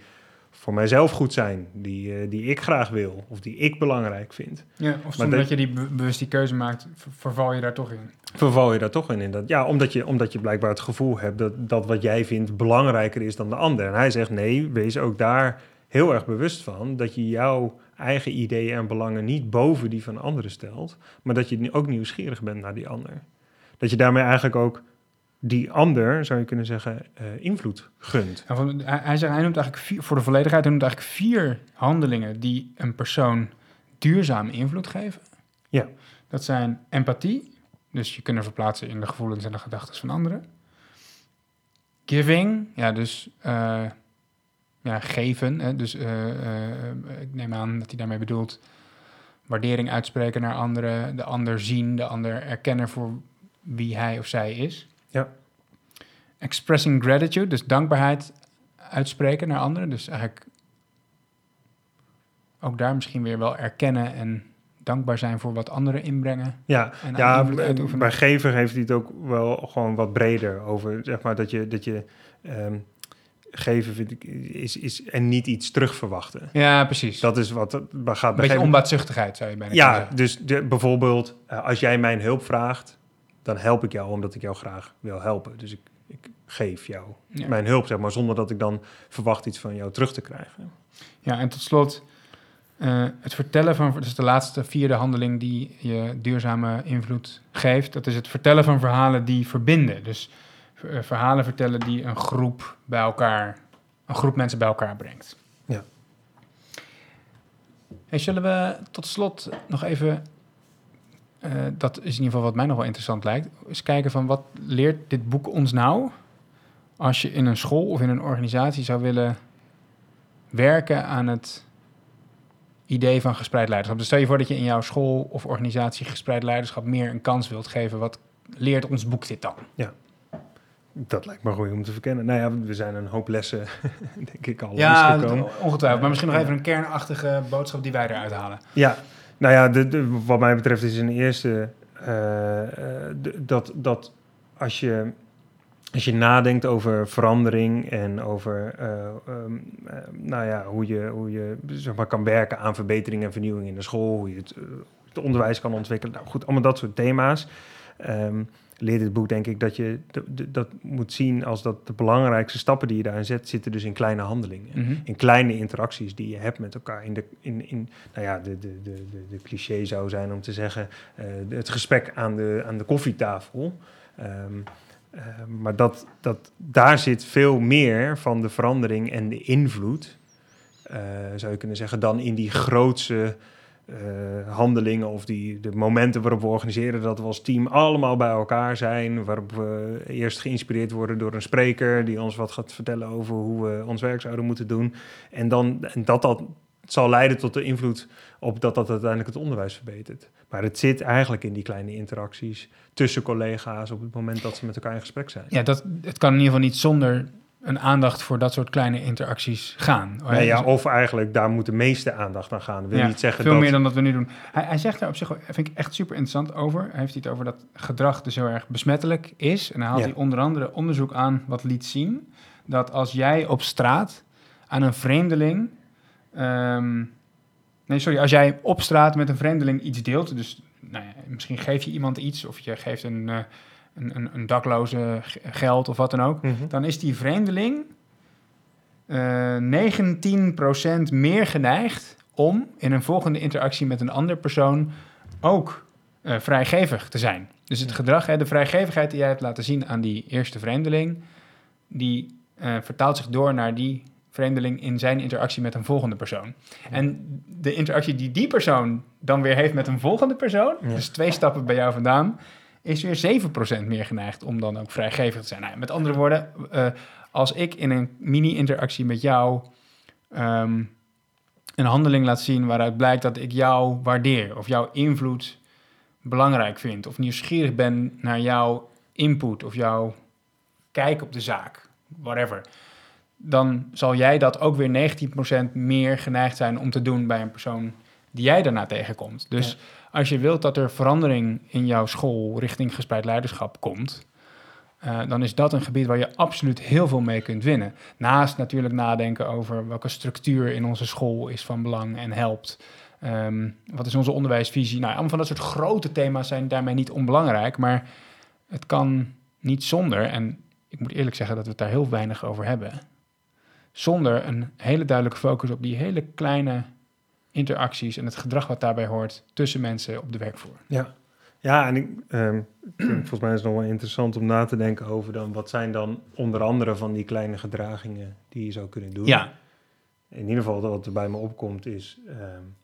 voor mijzelf goed zijn. Die, eh, die ik graag wil of die ik belangrijk vind. Ja, of Maar zonder dat- je die be- bewust die keuze maakt, ver- verval je daar toch in. Verval je daar toch in? in dat, ja, omdat je, omdat je blijkbaar het gevoel hebt dat, dat wat jij vindt belangrijker is dan de ander. En hij zegt nee, wees ook daar heel erg bewust van dat je jouw eigen ideeën en belangen niet boven die van anderen stelt, maar dat je ook nieuwsgierig bent naar die ander. Dat je daarmee eigenlijk ook die ander, zou je kunnen zeggen, eh, invloed gunt. Ja, van- hij, hij, zegt, hij noemt eigenlijk vier, voor de volledigheid, hij noemt eigenlijk vier handelingen die een persoon duurzaam invloed geven. Ja. Dat zijn empathie, dus je kunnen verplaatsen in de gevoelens en de gedachten van anderen. Giving, ja, dus eh, ja, geven. Hè, dus eh, ik neem aan dat hij daarmee bedoelt waardering uitspreken naar anderen, de ander zien, de ander erkennen voor wie hij of zij is. Ja. Expressing gratitude, dus dankbaarheid uitspreken naar anderen. Dus eigenlijk ook daar misschien weer wel erkennen en dankbaar zijn voor wat anderen inbrengen. Ja, En ja bij gever heeft hij het ook wel gewoon wat breder over, zeg maar, dat je, dat je ehm, geven vind ik, is, is en niet iets terugverwachten. Ja, precies. Dat is wat, gaat een bij beetje geven- onbaatzuchtigheid zou je bijna Ja, zeggen. dus de, bijvoorbeeld, eh, als jij mijn hulp vraagt, dan help ik jou omdat ik jou graag wil helpen. Dus ik ik geef jou mijn hulp, zeg maar, zonder dat ik dan verwacht iets van jou terug te krijgen. Ja, en tot slot, uh, het vertellen van, dat is de laatste vierde handeling die je duurzame invloed geeft. Dat is het vertellen van verhalen die verbinden. Dus uh, verhalen vertellen die een groep bij elkaar, een groep mensen bij elkaar brengt. Ja. Hey, zullen we tot slot nog even, uh, dat is in ieder geval wat mij nog wel interessant lijkt, eens kijken van wat leert dit boek ons nou als je in een school of in een organisatie zou willen werken aan het idee van gespreid leiderschap. Dus stel je voor dat je in jouw school of organisatie gespreid leiderschap meer een kans wilt geven. Wat leert ons boek dit dan? Ja, dat lijkt me goed om te verkennen. Nou ja, we zijn een hoop lessen, denk ik, al Ja, ongetwijfeld. Maar misschien nog even een kernachtige boodschap die wij eruit halen. Ja, nou ja, de, wat mij betreft is een eerste uh, dat, dat als je als je nadenkt over verandering en over um, uh, nou ja, hoe je, hoe je zeg maar, kan werken aan verbetering en vernieuwing in de school, hoe je het, onderwijs kan ontwikkelen. Nou goed, allemaal dat soort thema's. Um, leert het boek denk ik dat je dat moet zien als dat de belangrijkste stappen die je daarin zet, zitten dus in kleine handelingen. Mm -hmm. In kleine interacties die je hebt met elkaar. In de, in, in, nou ja, de, de, de, de, cliché zou zijn om te zeggen, het gesprek aan de, aan de koffietafel. Um, uh, maar dat, dat, daar zit veel meer van de verandering en de invloed, uh, zou je kunnen zeggen, dan in die grootse uh, handelingen of die, de momenten waarop we organiseren dat we als team allemaal bij elkaar zijn, waarop we eerst geïnspireerd worden door een spreker die ons wat gaat vertellen over hoe we ons werk zouden moeten doen. En, dan, en dat dat zal leiden tot de invloed op dat dat uiteindelijk het onderwijs verbetert. Maar het zit eigenlijk in die kleine interacties tussen collega's op het moment dat ze met elkaar in gesprek zijn. Ja, dat, het kan in ieder geval niet zonder een aandacht voor dat soort kleine interacties gaan. Nee, ja, of eigenlijk daar moet de meeste aandacht aan gaan. wil ja, niet zeggen veel meer dan dat we nu doen. Hij, hij zegt daar op zich, vind ik echt super interessant over. Hij heeft het over dat gedrag dus heel erg besmettelijk is. En hij haalt ja. hij onder andere onderzoek aan wat liet zien dat als jij op straat aan een vreemdeling um, Nee, sorry, als jij op straat met een vreemdeling iets deelt, dus nou ja, misschien geef je iemand iets of je geeft een, uh, een, een, een, dakloze geld of wat dan ook, mm -hmm. dan is die vreemdeling uh, eh, 19% meer geneigd om in een volgende interactie met een andere persoon ook uh, vrijgevig te zijn. Dus het gedrag, hè, de vrijgevigheid die jij hebt laten zien aan die eerste vreemdeling, die vertaalt zich door naar die vreemdeling in zijn interactie met een volgende persoon. En de interactie die die persoon dan weer heeft met een volgende persoon, dus twee stappen bij jou vandaan, is weer 7% meer geneigd om dan ook vrijgevig te zijn. Nou, met andere woorden, uh, als ik in een mini-interactie met jou um, een handeling laat zien waaruit blijkt dat ik jou waardeer of jouw invloed belangrijk vind of nieuwsgierig ben naar jouw input of jouw kijk op de zaak, whatever dan zal jij dat ook weer 19% meer geneigd zijn om te doen bij een persoon die jij daarna tegenkomt. Dus als je wilt dat er verandering in jouw school richting gespreid leiderschap komt, uh, dan is dat een gebied waar je absoluut heel veel mee kunt winnen. Naast natuurlijk nadenken over welke structuur in onze school is van belang en helpt. Um, wat is onze onderwijsvisie? Nou, allemaal van dat soort grote thema's zijn daarmee niet onbelangrijk, maar het kan niet zonder. En ik moet eerlijk zeggen dat we het daar heel weinig over hebben zonder een hele duidelijke focus op die hele kleine interacties en het gedrag wat daarbij hoort tussen mensen op de werkvloer. Ja, ja en ik, um, volgens mij is het nog wel interessant om na te denken over dan wat zijn dan onder andere van die kleine gedragingen die je zou kunnen doen. Ja. In ieder geval wat er bij me opkomt is, um,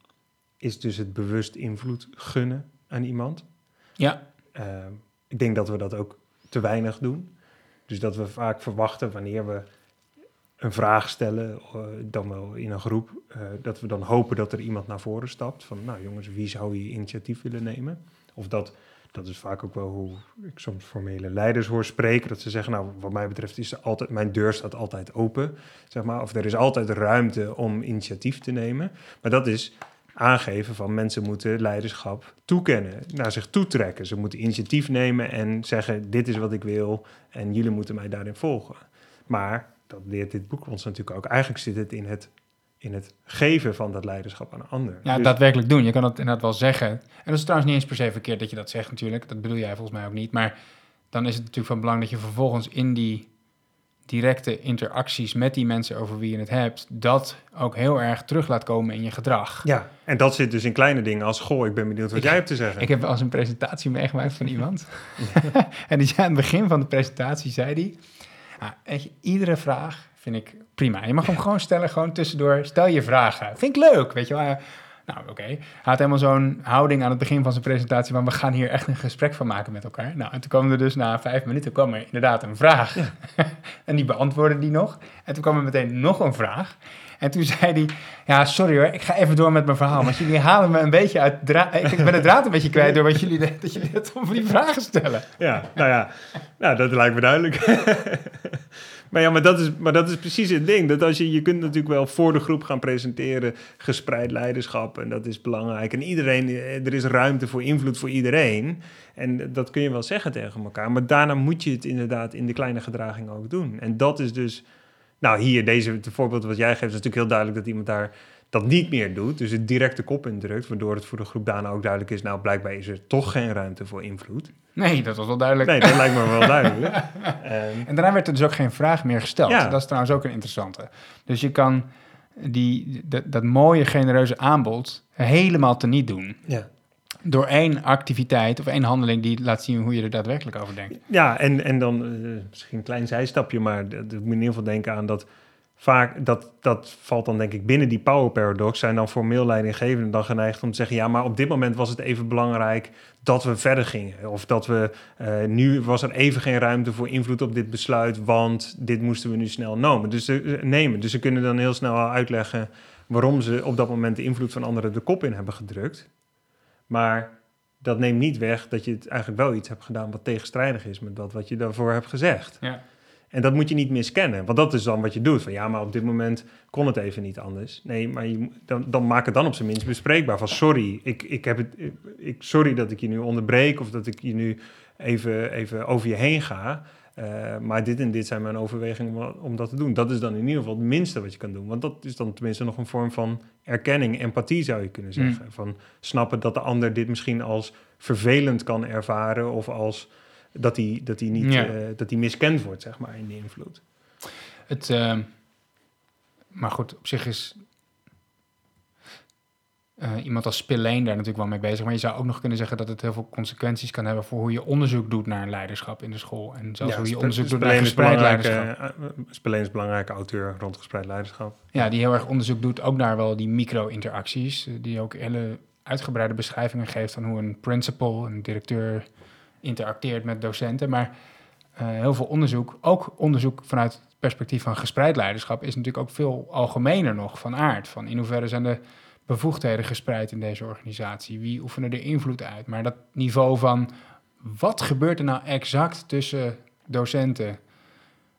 is dus het bewust invloed gunnen aan iemand. Ja. Um, ik denk dat we dat ook te weinig doen. Dus dat we vaak verwachten wanneer we een vraag stellen, uh, dan wel in een groep, uh, dat we dan hopen dat er iemand naar voren stapt. Van, nou jongens, wie zou hier initiatief willen nemen? Of dat, dat is vaak ook wel hoe ik soms formele leiders hoor spreken, dat ze zeggen, nou wat mij betreft is altijd, mijn deur staat altijd open, zeg maar. Of er is altijd ruimte om initiatief te nemen. Maar dat is aangeven van mensen moeten leiderschap toekennen, naar zich toetrekken. Ze moeten initiatief nemen en zeggen, dit is wat ik wil en jullie moeten mij daarin volgen. Maar dat leert dit boek ons natuurlijk ook. Eigenlijk zit het in het, in het geven van dat leiderschap aan een ander. Ja, dus, daadwerkelijk doen. Je kan het inderdaad wel zeggen. En dat is trouwens niet eens per se verkeerd dat je dat zegt natuurlijk. Dat bedoel jij volgens mij ook niet. Maar dan is het natuurlijk van belang dat je vervolgens in die directe interacties met die mensen over wie je het hebt, dat ook heel erg terug laat komen in je gedrag. Ja, en dat zit dus in kleine dingen als, goh, ik ben benieuwd wat jij hebt te zeggen. Ik heb wel eens een presentatie meegemaakt van iemand. en die zei aan het begin van de presentatie, zei iedere vraag vind ik prima. Je mag hem gewoon stellen, gewoon tussendoor, stel je vragen. Vind ik leuk, weet je wel. Nou, oké. Hij had helemaal zo'n houding aan het begin van zijn presentatie van we gaan hier echt een gesprek van maken met elkaar. Nou, en toen kwam er dus na vijf minuten kwam er inderdaad een vraag. en die beantwoordde die nog. En toen kwam er meteen nog een vraag. En toen zei hij, ja, sorry hoor, ik ga even door met mijn verhaal. Want jullie halen me een beetje uit draad. Ik ben de draad een beetje kwijt door wat jullie, dat jullie het om die vragen stellen. Ja, nou ja, nou, dat lijkt me duidelijk. Maar ja, maar dat, is, maar dat is precies het ding. Dat als je, je kunt natuurlijk wel voor de groep gaan presenteren, gespreid leiderschap. En dat is belangrijk. En iedereen, er is ruimte voor invloed voor iedereen. En dat kun je wel zeggen tegen elkaar. Maar daarna moet je het inderdaad in de kleine gedraging ook doen. En dat is dus. Nou, hier, deze het voorbeeld wat jij geeft, is natuurlijk heel duidelijk dat iemand daar dat niet meer doet, dus het directe kop indrukt, waardoor het voor de groep daarna ook duidelijk is, nou blijkbaar is er toch geen ruimte voor invloed. Nee, dat was wel duidelijk. Nee, dat lijkt me wel duidelijk. en daarna werd er dus ook geen vraag meer gesteld. Ja. Dat is trouwens ook een interessante. Dus je kan die, dat, dat mooie genereuze aanbod helemaal teniet doen. Ja. Door één activiteit of één handeling die laat zien hoe je er daadwerkelijk over denkt. Ja, en, en dan uh, misschien een klein zijstapje, maar dat moet in ieder geval denken aan dat vaak, dat, dat valt dan denk ik binnen die power paradox, zijn dan formeel leidinggevenden dan geneigd om te zeggen, ja, maar op dit moment was het even belangrijk dat we verder gingen. Of dat we, uh, nu was er even geen ruimte voor invloed op dit besluit, want dit moesten we nu snel nemen. Dus, uh, nemen. dus ze kunnen dan heel snel uitleggen waarom ze op dat moment de invloed van anderen de kop in hebben gedrukt. Maar dat neemt niet weg dat je het eigenlijk wel iets hebt gedaan wat tegenstrijdig is met dat wat je daarvoor hebt gezegd. Ja. En dat moet je niet miskennen, want dat is dan wat je doet. Van ja, maar op dit moment kon het even niet anders. Nee, maar je, dan, dan maak het dan op zijn minst bespreekbaar. Van sorry, ik, ik heb het, ik, sorry dat ik je nu onderbreek of dat ik je nu even, even over je heen ga. Uh, maar dit en dit zijn mijn overwegingen om, om, dat te doen. Dat is dan in ieder geval het minste wat je kan doen. Want dat is dan tenminste nog een vorm van erkenning, empathie zou je kunnen zeggen. Mm. Van snappen dat de ander dit misschien als vervelend kan ervaren of als dat hij dat hij niet ja. uh, dat hij miskend wordt, zeg maar, in de invloed. Het, uh, maar goed, op zich is uh, iemand als Spillane daar natuurlijk wel mee bezig. Maar je zou ook nog kunnen zeggen dat het heel veel consequenties kan hebben voor hoe je onderzoek doet naar leiderschap in de school. En zelfs ja, hoe je onderzoek doet naar gespreid leiderschap. Spillane is belangrijke auteur rond gespreid leiderschap. Ja, die heel erg onderzoek doet ook naar wel die micro-interacties. Die ook hele uitgebreide beschrijvingen geeft van hoe een principal, een directeur interacteert met docenten. Maar uh, heel veel onderzoek, ook onderzoek vanuit het perspectief van gespreid leiderschap, is natuurlijk ook veel algemener nog van aard. Van in hoeverre zijn de bevoegdheden gespreid in deze organisatie? Wie oefenen er invloed uit? Maar dat niveau van wat gebeurt er nou exact tussen docenten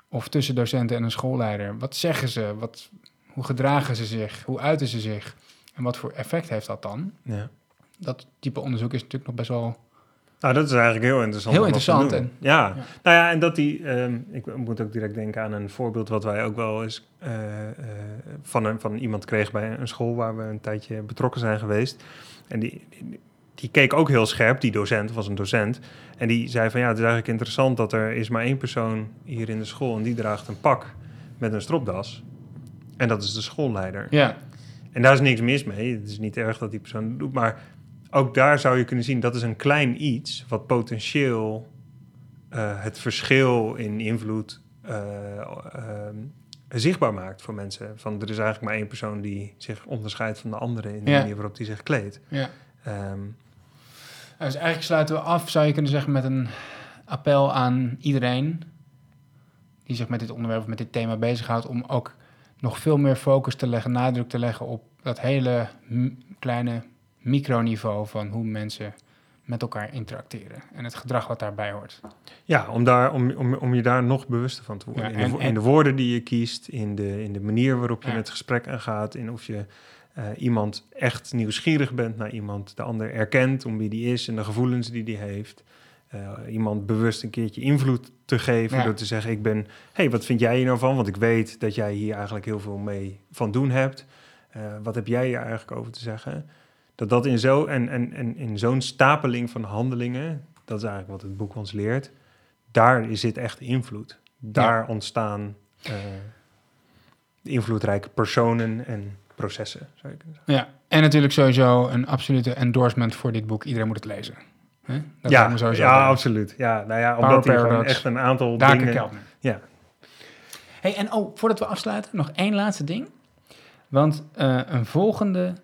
of tussen docenten en een schoolleider? Wat zeggen ze? Wat, hoe gedragen ze zich? Hoe uiten ze zich? En wat voor effect heeft dat dan? Ja. Dat type onderzoek is natuurlijk nog best wel nou, dat is eigenlijk heel interessant. Heel interessant. En, ja. nou ja, en dat die, um, ik moet ook direct denken aan een voorbeeld wat wij ook wel eens uh, uh, van, een, van iemand kregen bij een school waar we een tijdje betrokken zijn geweest. En die, die, die, keek ook heel scherp, die docent, was een docent. En die zei van ja, het is eigenlijk interessant dat er is maar één persoon hier in de school en die draagt een pak met een stropdas. En dat is de schoolleider. Ja. En daar is niks mis mee. Het is niet erg dat die persoon het doet, maar ook daar zou je kunnen zien, dat is een klein iets wat potentieel uh, het verschil in invloed uh, uh, zichtbaar maakt voor mensen. Van er is eigenlijk maar één persoon die zich onderscheidt van de andere in de manier waarop die zich kleedt. Ja. Um, dus eigenlijk sluiten we af, zou je kunnen zeggen, met een appel aan iedereen die zich met dit onderwerp, met dit thema bezighoudt, om ook nog veel meer focus te leggen, nadruk te leggen op dat hele kleine microniveau van hoe mensen met elkaar interacteren en het gedrag wat daarbij hoort. Ja, om, daar, om, om, om je daar nog bewuster van te worden. in, de, in, de, woorden die je kiest, in de, in de manier waarop je het gesprek aangaat, in of je uh, iemand echt nieuwsgierig bent naar iemand, de ander erkent om wie die is en de gevoelens die die heeft. Uh, iemand bewust een keertje invloed te geven door te zeggen: Ik ben, hey, wat vind jij hier nou van? Want ik weet dat jij hier eigenlijk heel veel mee van doen hebt. Uh, wat heb jij hier eigenlijk over te zeggen? Dat dat in, zo, en, en, en in zo'n stapeling van handelingen, dat is eigenlijk wat het boek ons leert, daar zit echt invloed. Daar ontstaan uh, invloedrijke personen en processen, zou je kunnen zeggen. Ja, en natuurlijk sowieso een absolute endorsement voor dit boek. Iedereen moet het lezen. Dat ja, sowieso ja absoluut. Ja, nou ja, omdat hij gewoon echt een aantal Daken dingen... Keltner. Ja. Hey, en oh, voordat we afsluiten, nog één laatste ding. Want uh, een volgende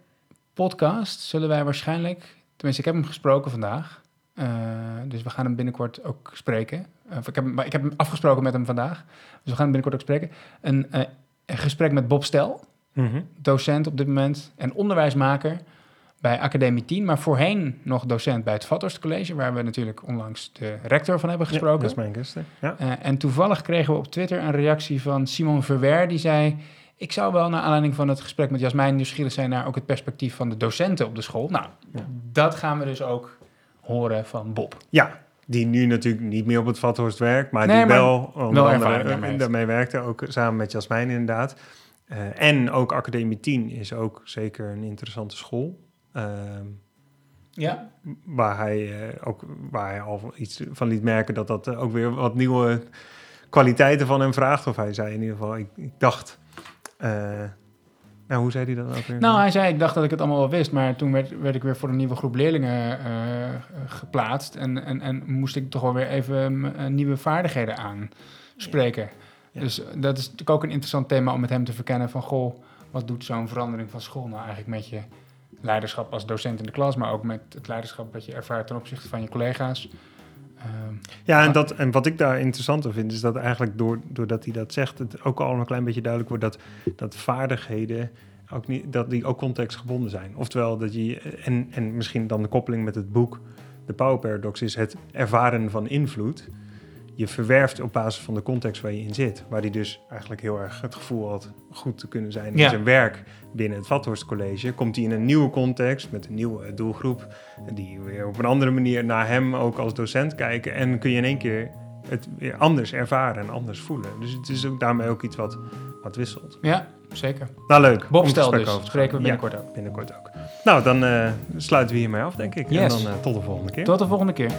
podcast zullen wij waarschijnlijk... Tenminste, ik heb hem gesproken vandaag. Uh, dus we gaan hem binnenkort ook spreken. Uh, ik, heb, ik heb hem afgesproken met hem vandaag. Dus we gaan hem binnenkort ook spreken. Een, een gesprek met Bob Stel, mm -hmm. docent op dit moment en onderwijsmaker bij Academie 10, maar voorheen nog docent bij het Vathorst College, waar we natuurlijk onlangs de rector van hebben gesproken. Ja, dat is mijn gast. Ja. En toevallig kregen we op Twitter een reactie van Simon Verwer, die zei... Ik zou wel naar aanleiding van het gesprek met Jasmijn nieuwsgierig zijn naar ook het perspectief van de docenten op de school. Nou, ja. dat gaan we dus ook horen van Bob. Ja, die nu natuurlijk niet meer op het Vathorst werkt, maar die wel, onder andere daarmee werkte, ook samen met Jasmijn inderdaad. Uh, en ook Academie 10 is ook zeker een interessante school. Ehm, ja. Waar hij, uh, ook, waar hij al iets van liet merken dat dat ook weer wat nieuwe kwaliteiten van hem vraagt. Of hij zei in ieder geval, ik, ik dacht... Uh, nou, hoe zei hij dat ook weer? Nou, hij zei, ik dacht dat ik het allemaal wel wist, maar toen werd, werd ik weer voor een nieuwe groep leerlingen uh, geplaatst en, en, en moest ik toch wel weer even nieuwe vaardigheden aanspreken. Ja. Dus dat is natuurlijk ook een interessant thema om met hem te verkennen van, goh, wat doet zo'n verandering van school nou eigenlijk met je leiderschap als docent in de klas, maar ook met het leiderschap dat je ervaart ten opzichte van je collega's. Um, ja, en, dat, en wat ik daar interessanter vind, is dat eigenlijk door, doordat hij dat zegt, het ook al een klein beetje duidelijk wordt dat, dat vaardigheden ook niet, dat die ook contextgebonden zijn. Oftewel dat je, en, en misschien dan de koppeling met het boek, de Power Paradox, is het ervaren van invloed je verwerft op basis van de context waar je in zit. Waar hij dus eigenlijk heel erg het gevoel had goed te kunnen zijn in zijn werk binnen het Vathorst College. Komt hij in een nieuwe context met een nieuwe doelgroep. Die weer op een andere manier naar hem ook als docent kijken. En kun je in één keer het weer anders ervaren en anders voelen. Dus het is ook daarmee ook iets wat, wat wisselt. Ja, zeker. Nou, leuk. Bob stel dus, spreken we binnenkort ook. Binnenkort ook. Nou, dan uh, sluiten we hiermee af, denk ik. En dan uh, tot de volgende keer. Tot de volgende keer.